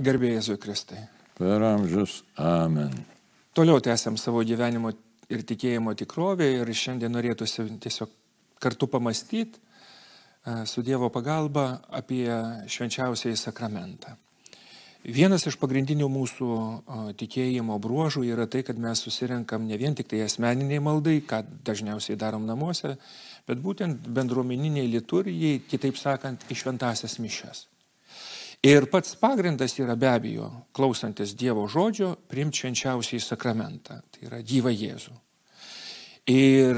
Gerbėjai Jėzui Kristai. Per amžius. Amen. Toliau tęsiam savo gyvenimo ir tikėjimo tikrovę ir šiandien norėtųsi tiesiog kartu pamastyti e, su Dievo pagalba apie švenčiausiai sakramentą. Vienas iš pagrindinių mūsų tikėjimo bruožų yra tai, kad mes susirenkam ne vien tik tai asmeniniai maldai, ką dažniausiai darom namuose, bet būtent bendruomeniniai liturgijai, kitaip sakant, į šventasias mišes. Ir pats pagrindas yra be abejo, klausantis Dievo žodžio, primti švenčiausiai sakramentą, tai yra gyvą Jėzų. Ir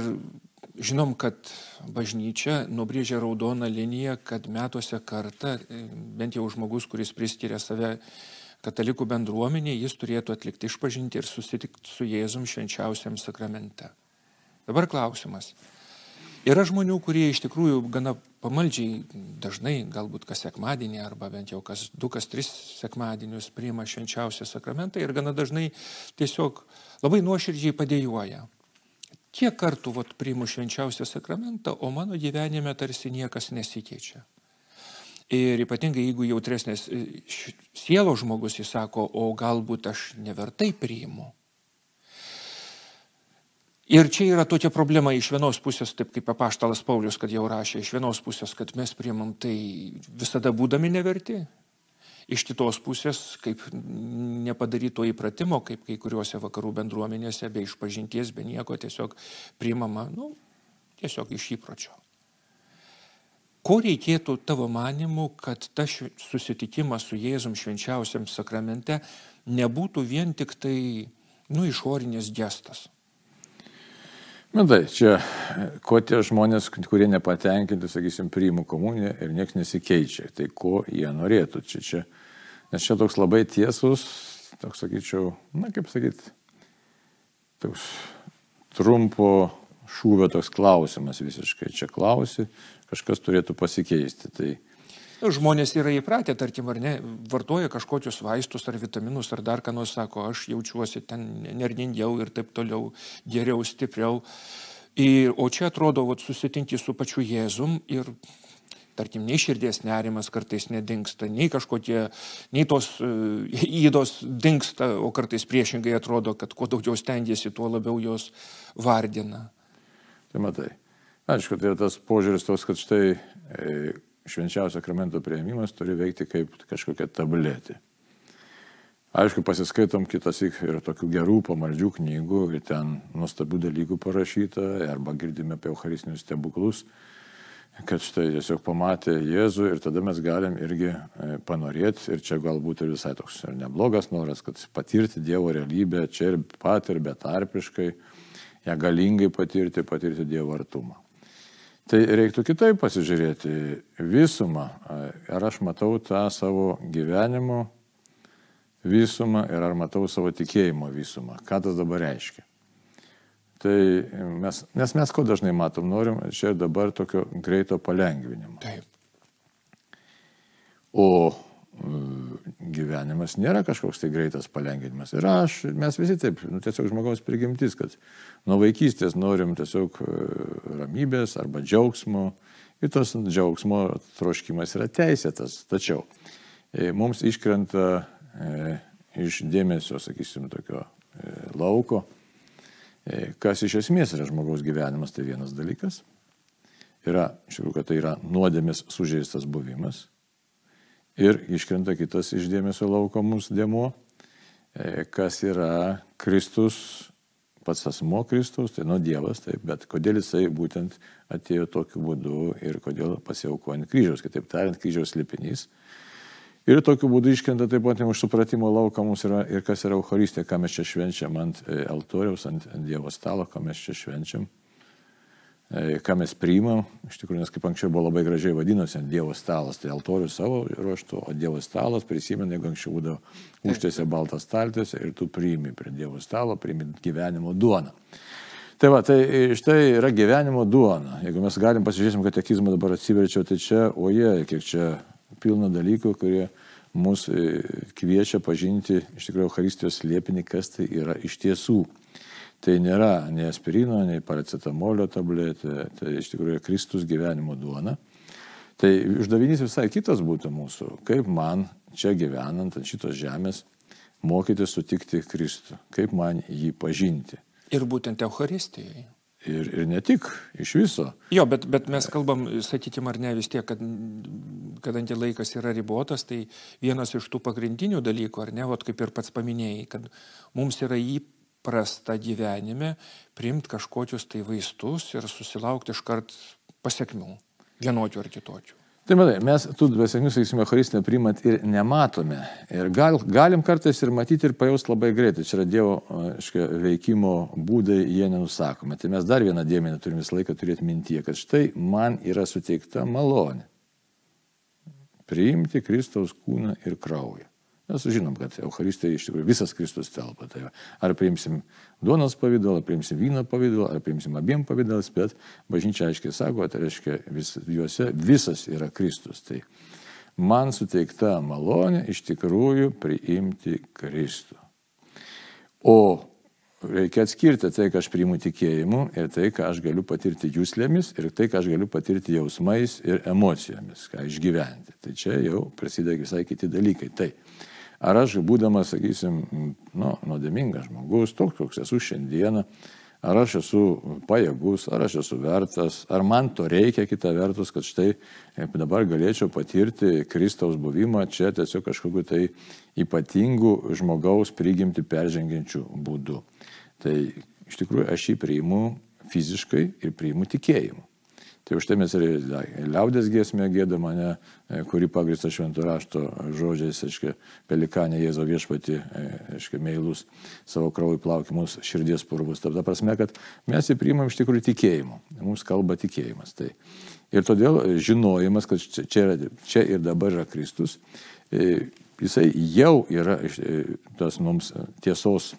žinom, kad bažnyčia nubrėžė raudoną liniją, kad metuose kartą, bent jau žmogus, kuris priskiria save katalikų bendruomenė, jis turėtų atlikti išpažinti ir susitikti su Jėzum švenčiausiam sakramente. Dabar klausimas. Yra žmonių, kurie iš tikrųjų gana pamaldžiai dažnai, galbūt kas sekmadienį arba bent jau kas du, kas tris sekmadienius priima švenčiausią sakramentą ir gana dažnai tiesiog labai nuoširdžiai padėjuoja. Kiek kartų vat, priimu švenčiausią sakramentą, o mano gyvenime tarsi niekas nesikeičia. Ir ypatingai jeigu jautresnės sielos žmogus įsako, o galbūt aš nevertai priimu Ir čia yra tokia problema iš vienos pusės, taip kaip apaštalas Paulius, kad jau rašė, iš vienos pusės, kad mes priimam tai visada būdami neverti, iš kitos pusės, kaip nepadaryto įpratimo, kaip kai kuriuose vakarų bendruomenėse, be išpažinties, be nieko, tiesiog priimama, nu, tiesiog iš įpročio. Ko reikėtų tavo manimu, kad tas susitikimas su Jėzum švenčiausiam sakramente nebūtų vien tik tai, nu, išorinis gestas? Matai, čia, ko tie žmonės, kurie nepatenkinti, sakysim, priimų komuniją ir niekas nesikeičia, tai ko jie norėtų. Čia, čia, nes čia toks labai tiesus, toks, sakyčiau, na kaip sakyti, toks trumpo šūvio toks klausimas visiškai. Čia klausi, kažkas turėtų pasikeisti. Tai, Žmonės yra įpratę, tarkim, ar ne, vartoja kažkokius vaistus ar vitaminus ar dar ką nors sako, aš jaučiuosi ten nervingiau ir taip toliau, geriau, stipriau. Ir, o čia atrodo, vat, susitinki su pačiu Jėzum ir tarkim, nei širdies nerimas kartais nedingsta, nei kažkokie, nei tos įdos dinksta, o kartais priešingai atrodo, kad kuo daugiau stengiasi, tuo labiau jos vardina. Tai matai. Aišku, tai yra tas požiūris tos, kad štai e, švenčiausio sakramento prieimimas turi veikti kaip kažkokia tabletė. Aišku, pasiskaitom kitas ir tokių gerų pamaldžių knygų, ir ten nuostabių dalykų parašyta, arba girdime apie Eucharistinius stebuklus, kad štai tiesiog pamatė Jėzų ir tada mes galim irgi e, panorėti, ir čia galbūt ir visai toks ir neblogas noras, kad patirti Dievo realybę čia ir pat ir betarpiškai, ją galingai patirti, patirti Dievo artumą. Tai reiktų kitaip pasižiūrėti visumą. Ar aš matau tą savo gyvenimo visumą ir ar matau savo tikėjimo visumą. Ką tas dabar reiškia? Tai mes, nes mes ko dažnai matom, norim čia ir dabar tokio greito palengvinimo. Taip. O gyvenimas nėra kažkoks tai greitas palengvinimas. Ir aš, mes visi taip, nu, tiesiog žmogaus prigimtis, kad nuo vaikystės norim tiesiog e, ramybės arba džiaugsmo. Ir tas džiaugsmo troškimas yra teisėtas. Tačiau e, mums iškrenta e, iš dėmesio, sakysim, tokio e, lauko, e, kas iš esmės yra žmogaus gyvenimas, tai vienas dalykas. Yra, iš tikrųjų, kad tai yra nuodėmės sužeistas buvimas Ir iškrenta kitas iš dėmesio lauko mūsų dėmo, e, kas yra Kristus, pats asmo Kristus, tai nuo Dievas, taip, bet kodėl jisai būtent atėjo tokiu būdu ir kodėl pasiaukojo ant kryžiaus, kitaip tariant, kryžiaus lipinys. Ir tokiu būdu iškrenta taip pat iš supratimo lauko mums yra ir kas yra Euharistija, ką mes čia švenčiam ant e, altoriaus, ant Dievo stalo, ką mes čia švenčiam. Ką mes priimam, iš tikrųjų, nes kaip anksčiau buvo labai gražiai vadinosi Dievo stalas, tai altorius savo ruoštų, o Dievo stalas prisimena, jeigu anksčiau būdavo užtiesė baltas staltiesė ir tu priimi prie Dievo stalo, priimi gyvenimo duoną. Tai va, tai štai yra gyvenimo duona. Jeigu mes galim pasižiūrėsim katekizmą dabar atsiverčiau, tai čia, oje, kiek čia pilna dalykų, kurie mus e, kviečia pažinti iš tikrųjų Euharistijos liepinį, kas tai yra iš tiesų. Tai nėra nei aspirino, nei paracetamolio tabletė, tai iš tikrųjų Kristus gyvenimo duona. Tai uždavinys visai kitas būtų mūsų, kaip man čia gyvenant ant šitos žemės mokyti sutikti Kristų, kaip man jį pažinti. Ir būtent Euharistijai. Ir, ir ne tik, iš viso. Jo, bet, bet mes kalbam, sakykime, ar ne vis tiek, kad kadangi laikas yra ribotas, tai vienas iš tų pagrindinių dalykų, ar ne, vat kaip ir pats paminėjai, kad mums yra įprasta gyvenime priimti kažkokius tai vaistus ir susilaukti iškart pasiekmių, vienokių ar kitokių. Tai matai, mes tų dvasinių, sakysime, Eucharistinę priimat ir nematome. Ir gal, galim kartais ir matyti ir pajausti labai greitai. Čia yra Dievo škia, veikimo būdai, jie nenusakomi. Tai mes dar vieną dėmenį turime visą laiką turėti mintyje, kad štai man yra suteikta malonė. Priimti Kristaus kūną ir kraują. Mes žinom, kad Euharistija iš tikrųjų visas Kristus telpa. Tai ar priimsim duonos pavydalą, ar priimsim vyno pavydalą, ar priimsim abiem pavydalais, bet bažnyčia aiškiai sako, tai reiškia, vis, juose visas yra Kristus. Tai man suteikta malonė iš tikrųjų priimti Kristų. O reikia atskirti tai, ką aš priimu tikėjimu ir tai, ką aš galiu patirti jūslėmis ir tai, ką aš galiu patirti jausmais ir emocijomis, ką išgyventi. Tai čia jau prasideda visai kiti dalykai. Tai Ar aš, būdamas, sakysim, nu, nuodėmingas žmogus, toks, koks esu šiandieną, ar aš esu pajėgus, ar aš esu vertas, ar man to reikia kita vertus, kad štai e, dabar galėčiau patirti Kristaus buvimą čia tiesiog kažkokiu tai ypatingu žmogaus prigimti peržengiančių būdų. Tai iš tikrųjų aš jį priimu fiziškai ir priimu tikėjimu. Tai už tai mes ir liaudės giesmė gėda mane, e, kuri pagrįsta šventų rašto žodžiais, aiškiai, pelikanė Jėzo viešpati, e, aiškiai, meilus savo krauju plaukimus, širdies purvus. Ta, ta prasme, kad mes jį priimam iš tikrųjų tikėjimu. Mums kalba tikėjimas. Tai. Ir todėl žinojimas, kad čia, yra, čia ir dabar yra Kristus, e, jisai jau yra tas mums tiesos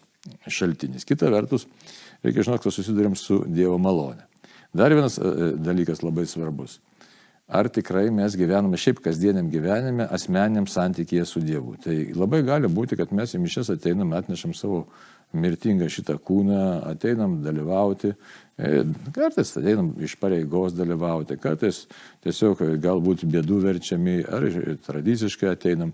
šaltinis. Kita vertus, reikia žinoti, kad susidurėm su Dievo malonė. Dar vienas e, e, dalykas labai svarbus. Ar tikrai mes gyvename šiaip kasdieniam gyvenime, asmeniniam santykėje su Dievu. Tai labai gali būti, kad mes į mišes ateinam, atnešam savo mirtingą šitą kūną, ateinam dalyvauti, e, kartais ateinam iš pareigos dalyvauti, kartais tiesiog galbūt bėdų verčiami ar tradiciškai ateinam.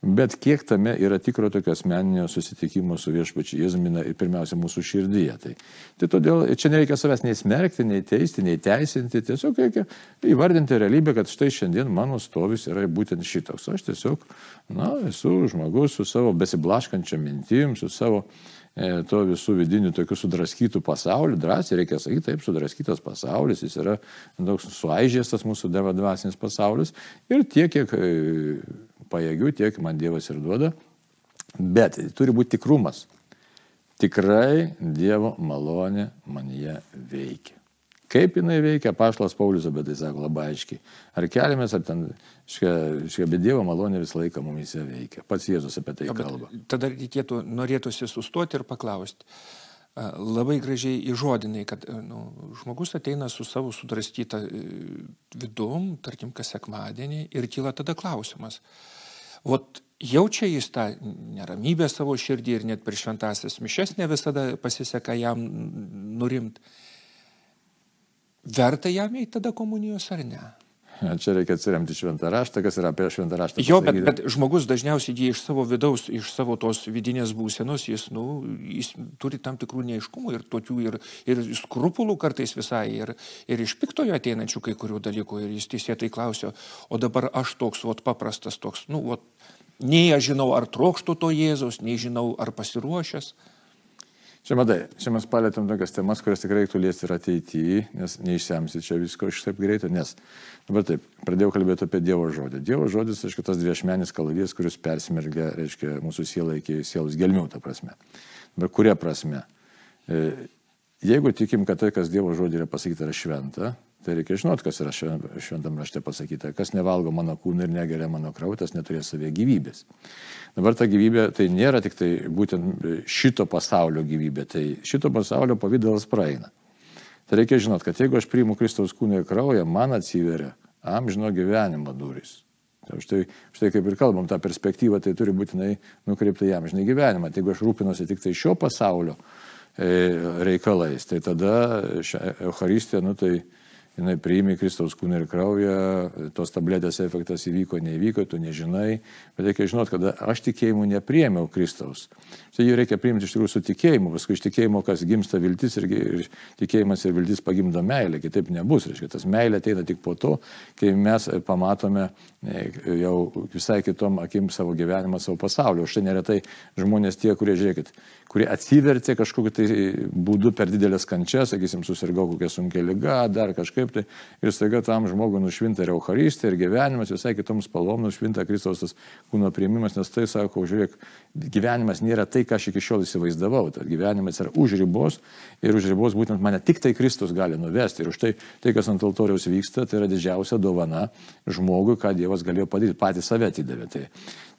Bet kiek tame yra tikro tokio asmeninio susitikimo su viešpačiu Jėzumina ir pirmiausia mūsų širdyje. Tai, tai todėl čia nereikia savęs nei smerkti, nei teisti, nei teisinti, tiesiog reikia įvardinti realybę, kad štai šiandien mano stovis yra būtent šitoks. Aš tiesiog, na, esu žmogus su savo besiblaškančia mintim, su savo e, to visų vidinių tokių sudraskytų pasaulių, drąsiai reikia sakyti, taip, sudraskytas pasaulis, jis yra toks suaižęs tas mūsų devadvasinis pasaulis ir tiek, kiek e, pajėgių, tiek man Dievas ir duoda. Bet turi būti tikrumas. Tikrai Dievo malonė manyje veikia. Kaip jinai veikia, pašlas Paulius apie tai sako labai aiškiai. Ar keliamės, ar ten, škia, bet Dievo malonė visą laiką mumise veikia. Pats Jėzus apie tai jo, kalba. Tada reikėtų, norėtųsi sustoti ir paklausti. Labai gražiai įžodinai, kad nu, žmogus ateina su savo sudrastyta e, vidum, tarkim, kas sekmadienį ir kyla tada klausimas Vat jaučia jis tą neramybę savo širdį ir net per šventasias mišes ne visada pasiseka jam nurimti. Verta jam į tada komunijos ar ne? Čia reikia atsiremti šventą raštą, kas yra apie šventą raštą. Jo, bet, bet žmogus dažniausiai jį iš savo vidaus, iš savo tos vidinės būsenos, jis, nu, jis turi tam tikrų neiškumų ir tokių, ir, ir skrupulų kartais visai, ir, ir iš piktojo ateinančių kai kurių dalykų, ir jis teisėtai klausė, o dabar aš toks, vat paprastas toks, nu, vat, nei aš žinau, ar trokštų to Jėzaus, nei žinau, ar pasiruošęs. Čia matai, čia mes palėtėm tokias temas, kurias tikrai reiktų liesti ir ateityje, nes neišsemsi čia visko iš taip greitai, nes dabar taip, pradėjau kalbėti apie Dievo žodį. Dievo žodis, reiškia, tas dviešmenis kalavijas, kuris persmergia, reiškia, mūsų sielą iki sielos gelmių, ta prasme. Dabar kuria prasme? E, jeigu tikim, kad tai, kas Dievo žodį yra pasakyta, yra šventa, Tai reikia žinoti, kas yra šventam rašte pasakyta. Kas nevalgo mano kūną ir negeria mano kraują, tas neturės savie gyvybės. Dabar ta gyvybė tai nėra tik tai būtent šito pasaulio gyvybė, tai šito pasaulio pavydalas praeina. Tai reikia žinoti, kad jeigu aš priimu Kristaus kūną ir kraują, man atsiveria amžino gyvenimo durys. Tai štai, štai kaip ir kalbam, ta perspektyva tai turi būtinai nukreipta jam žinai gyvenimą. Tai jeigu aš rūpinuosi tik tai šio pasaulio e, reikalais, tai tada Euharistija, nu tai jinai priimi Kristaus kūną ir kraują, tos tabletės efektas įvyko, neįvyko, tu nežinai, bet reikia žinoti, kad aš tikėjimu nepriemiau Kristaus. Tai jį reikia priimti iš tikrųjų su tikėjimu, paskui iš tikėjimo, kas gimsta viltis ir, ir tikėjimas ir viltis pagimdo meilę, kitaip nebus. Reiškia, tas meilė ateina tik po to, kai mes pamatome e, jau visai kitom akim savo gyvenimą, savo pasaulį. Už tai neretai žmonės tie, kurie, žiūrėkit, kurie atsivertė kažkokiu tai būdu per didelės kančias, sakysim, susirgau kokią sunkia lyga, dar kažkaip tai, ir staiga tam žmogui nušvinta ir Euharistė, ir gyvenimas, visai kitoms spalvom nušvinta Kristaus tas kūno priimimas, nes tai sako, žiūrėk, gyvenimas nėra tai, ką aš iki šiol įsivaizdavau, tad gyvenimas yra už ribos ir už ribos būtent mane tik tai Kristus gali nuvesti. Ir už tai, tai kas ant altoriaus vyksta, tai yra didžiausia dovana žmogui, ką Dievas galėjo padaryti, patys save atidavė. Tai,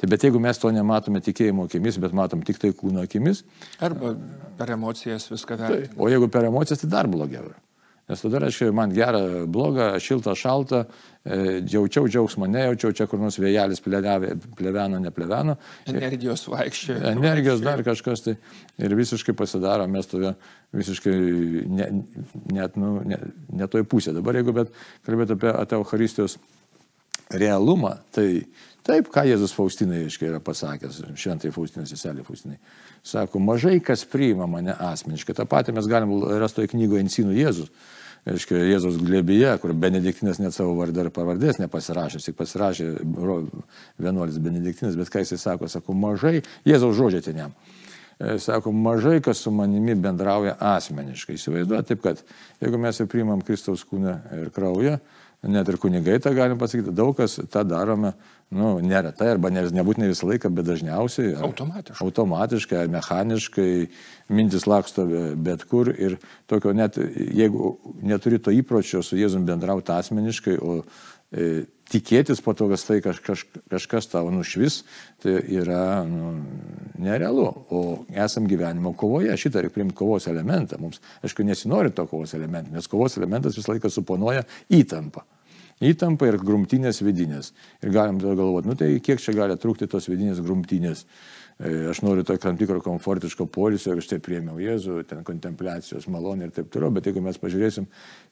Tai bet jeigu mes to nematome tikėjimo akimis, bet matom tik tai kūno akimis. Arba per emocijas viską vertiname. Tai, o jeigu per emocijas, tai dar blogiau. Nes tada reiškia, man gera, bloga, šilta, šalta, e, jaučiau džiaugsmą, nejaučiau, čia kur nors vėjelis pleveno, nepleveno. Energijos vaikščia. Energijos dar kažkas tai. Ir visiškai pasidaro, mes tovė visiškai ne, net, nu, ne, ne toj pusė. Dabar jeigu bet kalbėt apie Euharistijos realumą, tai Taip, ką Jėzus Faustinai, aiškiai, yra pasakęs, šventai Faustinai, seselė Faustinai. Sako, mažai kas priima mane asmeniškai. Ta pati mes galim rasti toje knygoje Ensinų Jėzus. Aiškiai, Jėzus glėbyje, kur Benediktinas net savo vardą ir pavardės nepasirašė, tik pasirašė vienuolis Benediktinas, bet ką jisai sako, sako, mažai, Jėzaus žodžiai ten jam. E, sako, mažai kas su manimi bendrauja asmeniškai. Įsivaizduoju, taip kad jeigu mes jau priimam Kristaus kūną ir kraują, net ir kunigai tą galim pasakyti, daug kas tą darome, nu, neretai, arba ne, nebūtinai visą laiką, bet dažniausiai. Automatiškai. Automatiškai, ar mechaniškai, mintis laksto bet kur ir tokio net, jeigu neturi to įpročio su Jėzum bendrauti asmeniškai, o e, tikėtis po to, kad tai kaž, kaž, kažkas tavo nušvis, tai yra nu, nerealu. O esam gyvenimo kovoje, šitą reikia priimti kovos elementą. Mums, aišku, nesinori to kovos elementą, nes kovos elementas visą laiką suponuoja įtampą. Įtampa ir grumtinės vidinės. Ir galim tada galvoti, nu tai kiek čia gali trukti tos vidinės grumtinės. E, aš noriu to tam tikro komfortiško polisio ir štai priemiau Jėzų, ten kontempliacijos malonė ir taip toliau, bet jeigu mes pažiūrėsim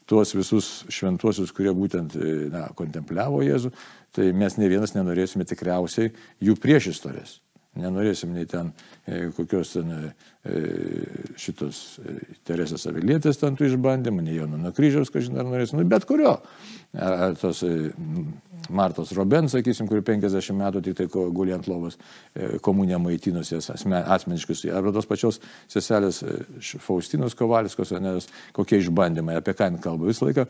tuos visus šventuosius, kurie būtent e, na, kontempliavo Jėzų, tai mes ne vienas nenorėsime tikriausiai jų priešistorės. Nenorėsim nei ten e, kokios ten šitos e, Teresės Avilietės ten tų išbandymų, nei Jono kryžiaus, kažin ar norėsim, nu, bet kurio. Ar tos Martos Roben, sakysim, kuri 50 metų tik tai guli ant lovos komuniją maitinusi asmeniškai, arba tos pačios seselės Faustinos Kovaliskos, nes kokie išbandymai, apie ką jin kalba. Visą laiką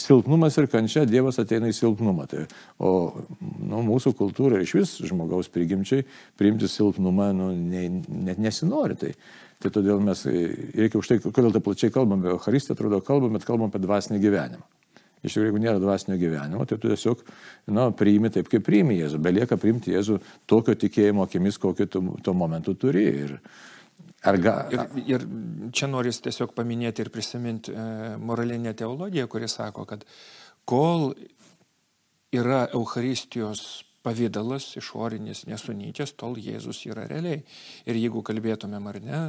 silpnumas ir kančia, Dievas ateina į silpnumą. Tai, o nu, mūsų kultūra iš vis žmogaus prigimčiai priimti silpnumą nu, ne, net nesinori. Tai, tai todėl mes, reikia už tai, kodėl taip plačiai kalbame apie Eucharistiją, atrodo, kalbam, bet kalbam apie dvasinį gyvenimą. Iš tikrųjų, jeigu nėra dvasinio gyvenimo, tai tu tiesiog nu, priimi taip, kaip priimi Jėzų. Belieka priimti Jėzų tokio tikėjimo akimis, kokį tu tuo momentu turi. Ir, ga... ir, ir čia noris tiesiog paminėti ir prisiminti e, moralinę teologiją, kuri sako, kad kol yra Eucharistijos pavydalas išorinis nesunykęs, tol Jėzus yra realiai. Ir jeigu kalbėtumėm ar ne,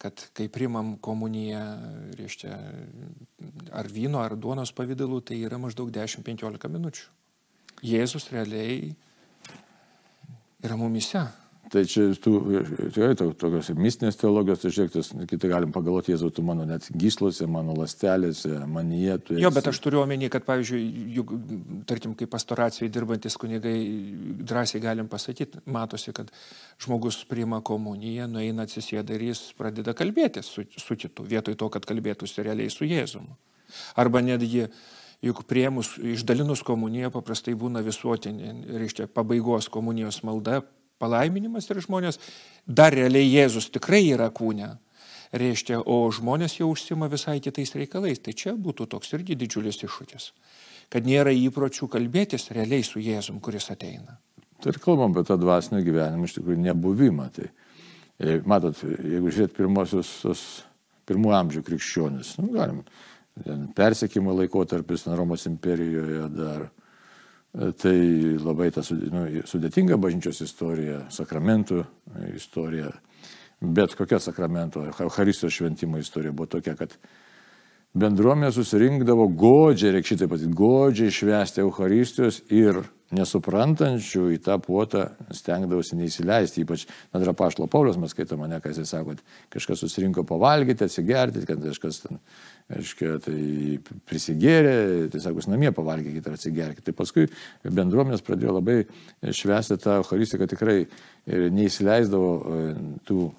kad kai primam komuniją, reiškia, ar vyno, ar duonos pavydalu, tai yra maždaug 10-15 minučių. Jėzus realiai yra mumise. Tai čia tų, tikrai to, tokios mistinės teologijos, tai žiūrėktis, kitai galim pagalvoti, Jėzau, tu mano net gyslose, mano lastelėse, manyje. Esi... Jo, bet aš turiu omeny, kad, pavyzdžiui, juk, tarkim, kaip pastoracijai dirbantis kunigai, drąsiai galim pasakyti, matosi, kad žmogus priima komuniją, nueina atsisėda ir jis pradeda kalbėti su, su kitu, vietoj to, kad kalbėtųsi realiai su Jėzumu. Arba netgi juk priemus, išdalinus komuniją paprastai būna visuotinė, reiškia, pabaigos komunijos malda, palaiminimas ir žmonės, dar realiai Jėzus tikrai yra kūne, reiškia, o žmonės jau užsima visai kitais reikalais. Tai čia būtų toks irgi didžiulis iššūkis, kad nėra įpročių kalbėtis realiai su Jėzum, kuris ateina. Tai ir kalbam apie tą dvasinio gyvenimą, iš tikrųjų nebuvimą. Tai, e, matot, jeigu žiūrėt pirmosius, pirmų amžių krikščionis, nu, galim, persekimo laikotarpis Romos imperijoje dar Tai labai ta nu, sudėtinga bažnyčios istorija, sakramentų istorija, bet kokia sakramento, Eucharistijos šventimo istorija buvo tokia, kad bendruomenė susirinkdavo godžiai, reikia šitai pasakyti, godžiai švęsti Euharistijos ir nesuprantančių į tą puotą stengdavosi neįsileisti, ypač Nadra Pašlo Paulius, mes skaitome, ne, kas jis sako, kad kažkas susirinko pavalgyti, atsigerti, kad kažkas ten, aiškiai, tai prisigėrė, tai sako, namie pavalgykite ir atsigerkite. Tai paskui bendruomenės pradėjo labai švęsti tą Euharistiją, kad tikrai neįsileisdavo e, tų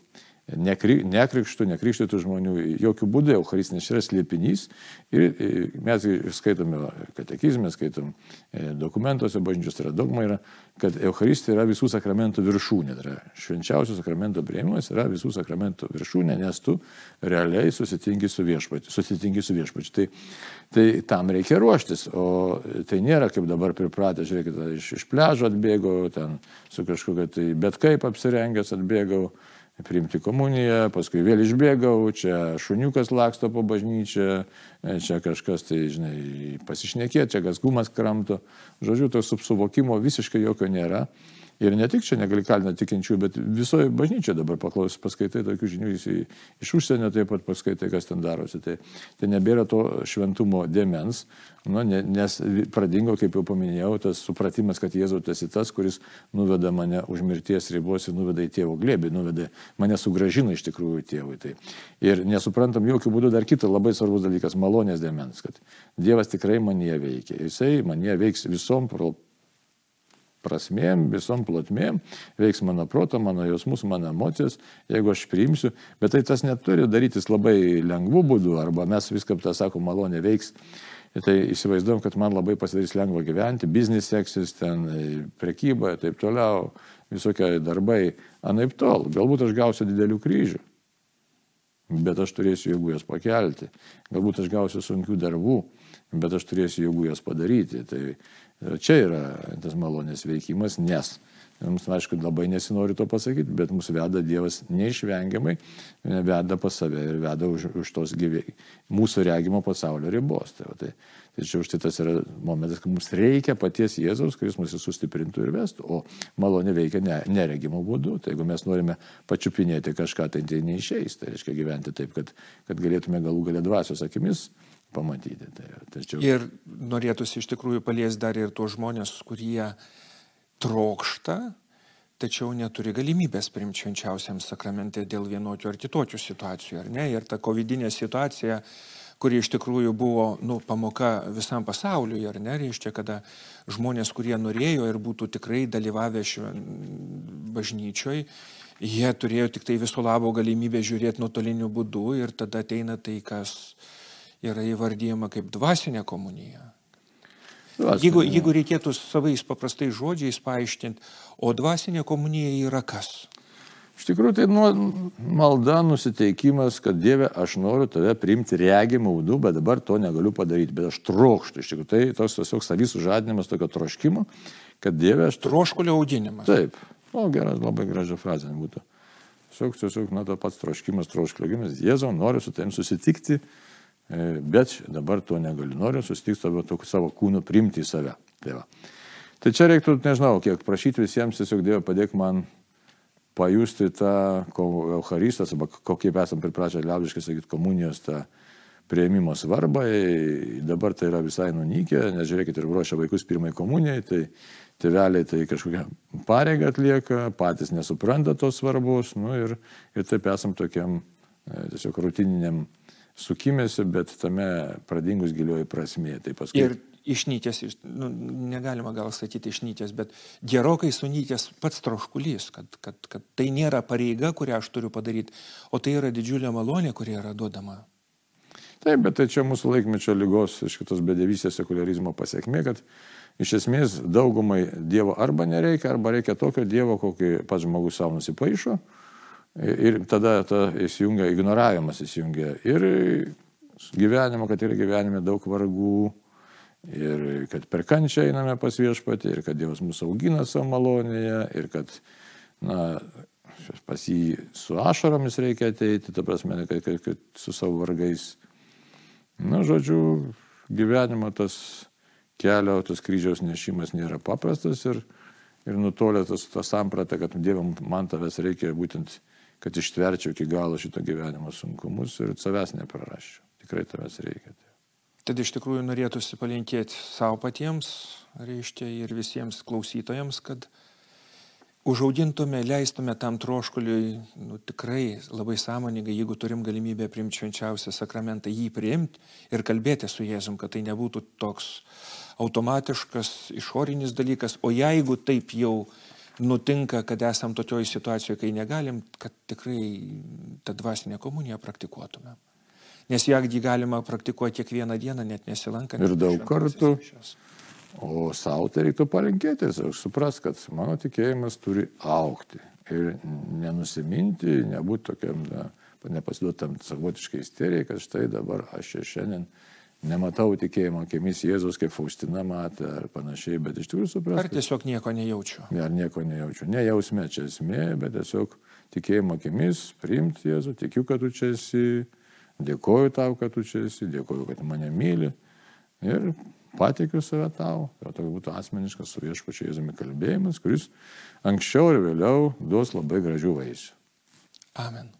nekrikštų, nekrikštytų žmonių, jokių būdų Eucharistinės yra slėpinys. Ir mes skaitome katekizmę, skaitom e, dokumentuose, bažnyčios yra dogma, yra, kad Eucharistija yra visų sakramentų viršūnė. Tai yra švenčiausio sakramento prieimimas yra visų sakramentų viršūnė, nes tu realiai susitinki su viešpačiu. Susitinki su viešpačiu. Tai, tai tam reikia ruoštis, o tai nėra kaip dabar pripratę, žiūrėkite, iš, iš pležo atbėgau, ten su kažkokia tai bet kaip apsirengęs atbėgau priimti komuniją, paskui vėl išbėgau, čia šuniukas laksto po bažnyčią, čia kažkas tai, žinai, pasišnekėti, čia kas gumas kramto. Žodžiu, to suvokimo visiškai jokio nėra. Ir ne tik čia negali kalinti tikinčių, bet visoje bažnyčioje dabar paklaus, paskaitai tokių žinių, iš užsienio taip pat paskaitai, kas ten darosi. Tai, tai nebėra to šventumo dėmens, nu, nes pradingo, kaip jau paminėjau, tas supratimas, kad Jėzus esi tas, kuris nuveda mane už mirties ribos ir nuveda į tėvo glėbį, nuveda mane sugražina iš tikrųjų tėvui. Tai. Ir nesuprantam jokių būdų dar kitą labai svarbus dalykas - malonės dėmens, kad Dievas tikrai manie veikia. Jisai manie veiks visom prasmėm, visom plotmėm, veiks mano proto, mano jausmus, mano emocijas, jeigu aš priimsiu, bet tai tas neturi darytis labai lengvų būdų, arba mes viską, tą sako, malonė veiks. Tai įsivaizduom, kad man labai pasidarys lengva gyventi, biznis seksis, ten prekyba ir taip toliau, visokie darbai, anaip tol, galbūt aš gausiu didelių kryžių, bet aš turėsiu jėgų jas pakelti, galbūt aš gausiu sunkių darbų, bet aš turėsiu jėgų jas padaryti. Tai Čia yra tas malonės veikimas, nes Mums, aišku, labai nesinori to pasakyti, bet mūsų veda Dievas neišvengiamai, veda pas save ir veda už, už tos gyvė, mūsų regimo pasaulio ribos. Tai, tai, tai čia už tai tas yra momentas, kad mums reikia paties Jėzaus, kuris mus sustiprintų ir vestų, o malonė veikia ne, neregimo būdu. Tai jeigu mes norime pačiupinėti kažką, tai tai neišeis. Tai reiškia gyventi taip, kad, kad galėtume galų galę dvasios akimis pamatyti. Tai, tačiau... Ir norėtųsi iš tikrųjų paliesti dar ir tuos žmonės, kurie trokšta, tačiau neturi galimybės priimti švenčiausiam sakramente dėl vienokių ar kitokių situacijų, ar ne? Ir ta covidinė situacija, kuri iš tikrųjų buvo nu, pamoka visam pasauliui, ar ne, reiškia, kada žmonės, kurie norėjo ir būtų tikrai dalyvavę šven bažnyčioj, jie turėjo tik tai viso labo galimybę žiūrėti nuotoliniu būdu ir tada ateina tai, kas yra įvardyjama kaip dvasinė komunija. Dvasinė. Jeigu, jeigu reikėtų savais paprastais žodžiais paaiškinti, o dvasinė komunija yra kas? Iš tikrųjų, tai nu, malda, nusiteikimas, kad Dieve, aš noriu tave priimti regimų būdų, bet dabar to negaliu padaryti, bet aš trokštų. Iš tikrųjų, tai toks tiesiog savys užadinimas tokio troškimo, kad Dieve aš... Troškulio audinimas. Taip. O, geras, labai gražia frazė būtų. Tiesiog, tiesiog, na, to pats troškimas, troškulio audimas. Jėzau, noriu su tavim susitikti, bet dabar to negaliu. Noriu susitikti savo, savo kūnu, priimti į save. Tai, va. tai čia reiktų, nežinau, kiek prašyti visiems, tiesiog Dieve padėk man pajusti tą Eucharistės, arba kokie esam pripratę liaudiškai sakyti, komunijos tą prieimimo svarbą. Dabar tai yra visai nunykę, nes žiūrėkit, ir ruošia vaikus pirmai komunijai, tai tėveliai tai kažkokią pareigą atlieka, patys nesupranta tos svarbos, nu, ir, ir taip esam tokiam e, tiesiog rutininiam sukimėsi, bet tame pradingus gilioji prasmė. Tai paskui... Ir išnykęs, nu, negalima gal sakyti išnykęs, bet gerokai sunykęs pats troškulys, kad, kad, kad tai nėra pareiga, kurią aš turiu padaryti, o tai yra didžiulė malonė, kuri yra duodama. Taip, bet tai čia mūsų laikmečio lygos, šitos bedėvysės sekularizmo pasiekmė, kad iš esmės daugumai Dievo arba nereikia, arba reikia tokio Dievo, kokį pats žmogus savo nusipaišo. Ir tada ta įsijungia, ignoravimas įsijungia. Ir gyvenimo, kad yra gyvenime daug vargų, ir kad per kančią einame pas viešpatį, ir kad Dievas mūsų augina savo malonėje, ir kad, na, pas jį su ašaromis reikia ateiti, ta prasme, kad, kad, kad su savo vargais. Na, žodžiu, gyvenimo tas kelio, tas kryžiaus nešimas nėra paprastas ir, ir nutolė tas, tas samprata, kad Dieve man tavęs reikia būtent kad ištverčiau iki galo šito gyvenimo sunkumus ir savęs neprarasčiau. tikrai tavęs reikia. Tad iš tikrųjų norėtųsi palinkėti savo patiems, reiškia, ir visiems klausytojams, kad užaugintume, leistume tam troškuliui, nu, tikrai labai sąmoningai, jeigu turim galimybę priimti švenčiausią sakramentą, jį priimti ir kalbėti su Jėzum, kad tai nebūtų toks automatiškas, išorinis dalykas, o jeigu taip jau nutinka, kad esam tokioj situacijoje, kai negalim, kad tikrai tą dvasinę komuniją praktikuotume. Nes jį galima praktikuoti kiekvieną dieną, net nesilankant. Ir daug kartų. O savo tai reiktų palinkėti, aš supras, kad mano tikėjimas turi aukti. Ir nenusiminti, nebūti tokiam, na, nepasiduotam savotiškai isterijai, kad štai dabar aš šiandien nematau tikėjimo akimis Jėzus, kaip Faustina matė ar panašiai, bet iš tikrųjų suprantu. Ar tiesiog nieko nejaučiu? Ar nieko nejaučiu. Ne jausmė čia esmė, bet tiesiog tikėjimo akimis priimti Jėzų, tikiu, kad tu čia esi Dėkoju tau, kad tu čia esi, dėkoju, kad mane myli. Ir pateikiu save tau, kad tai būtų asmeniškas su viešpačiu Jėzumi kalbėjimas, kuris anksčiau ir vėliau duos labai gražių vaisių. Amen.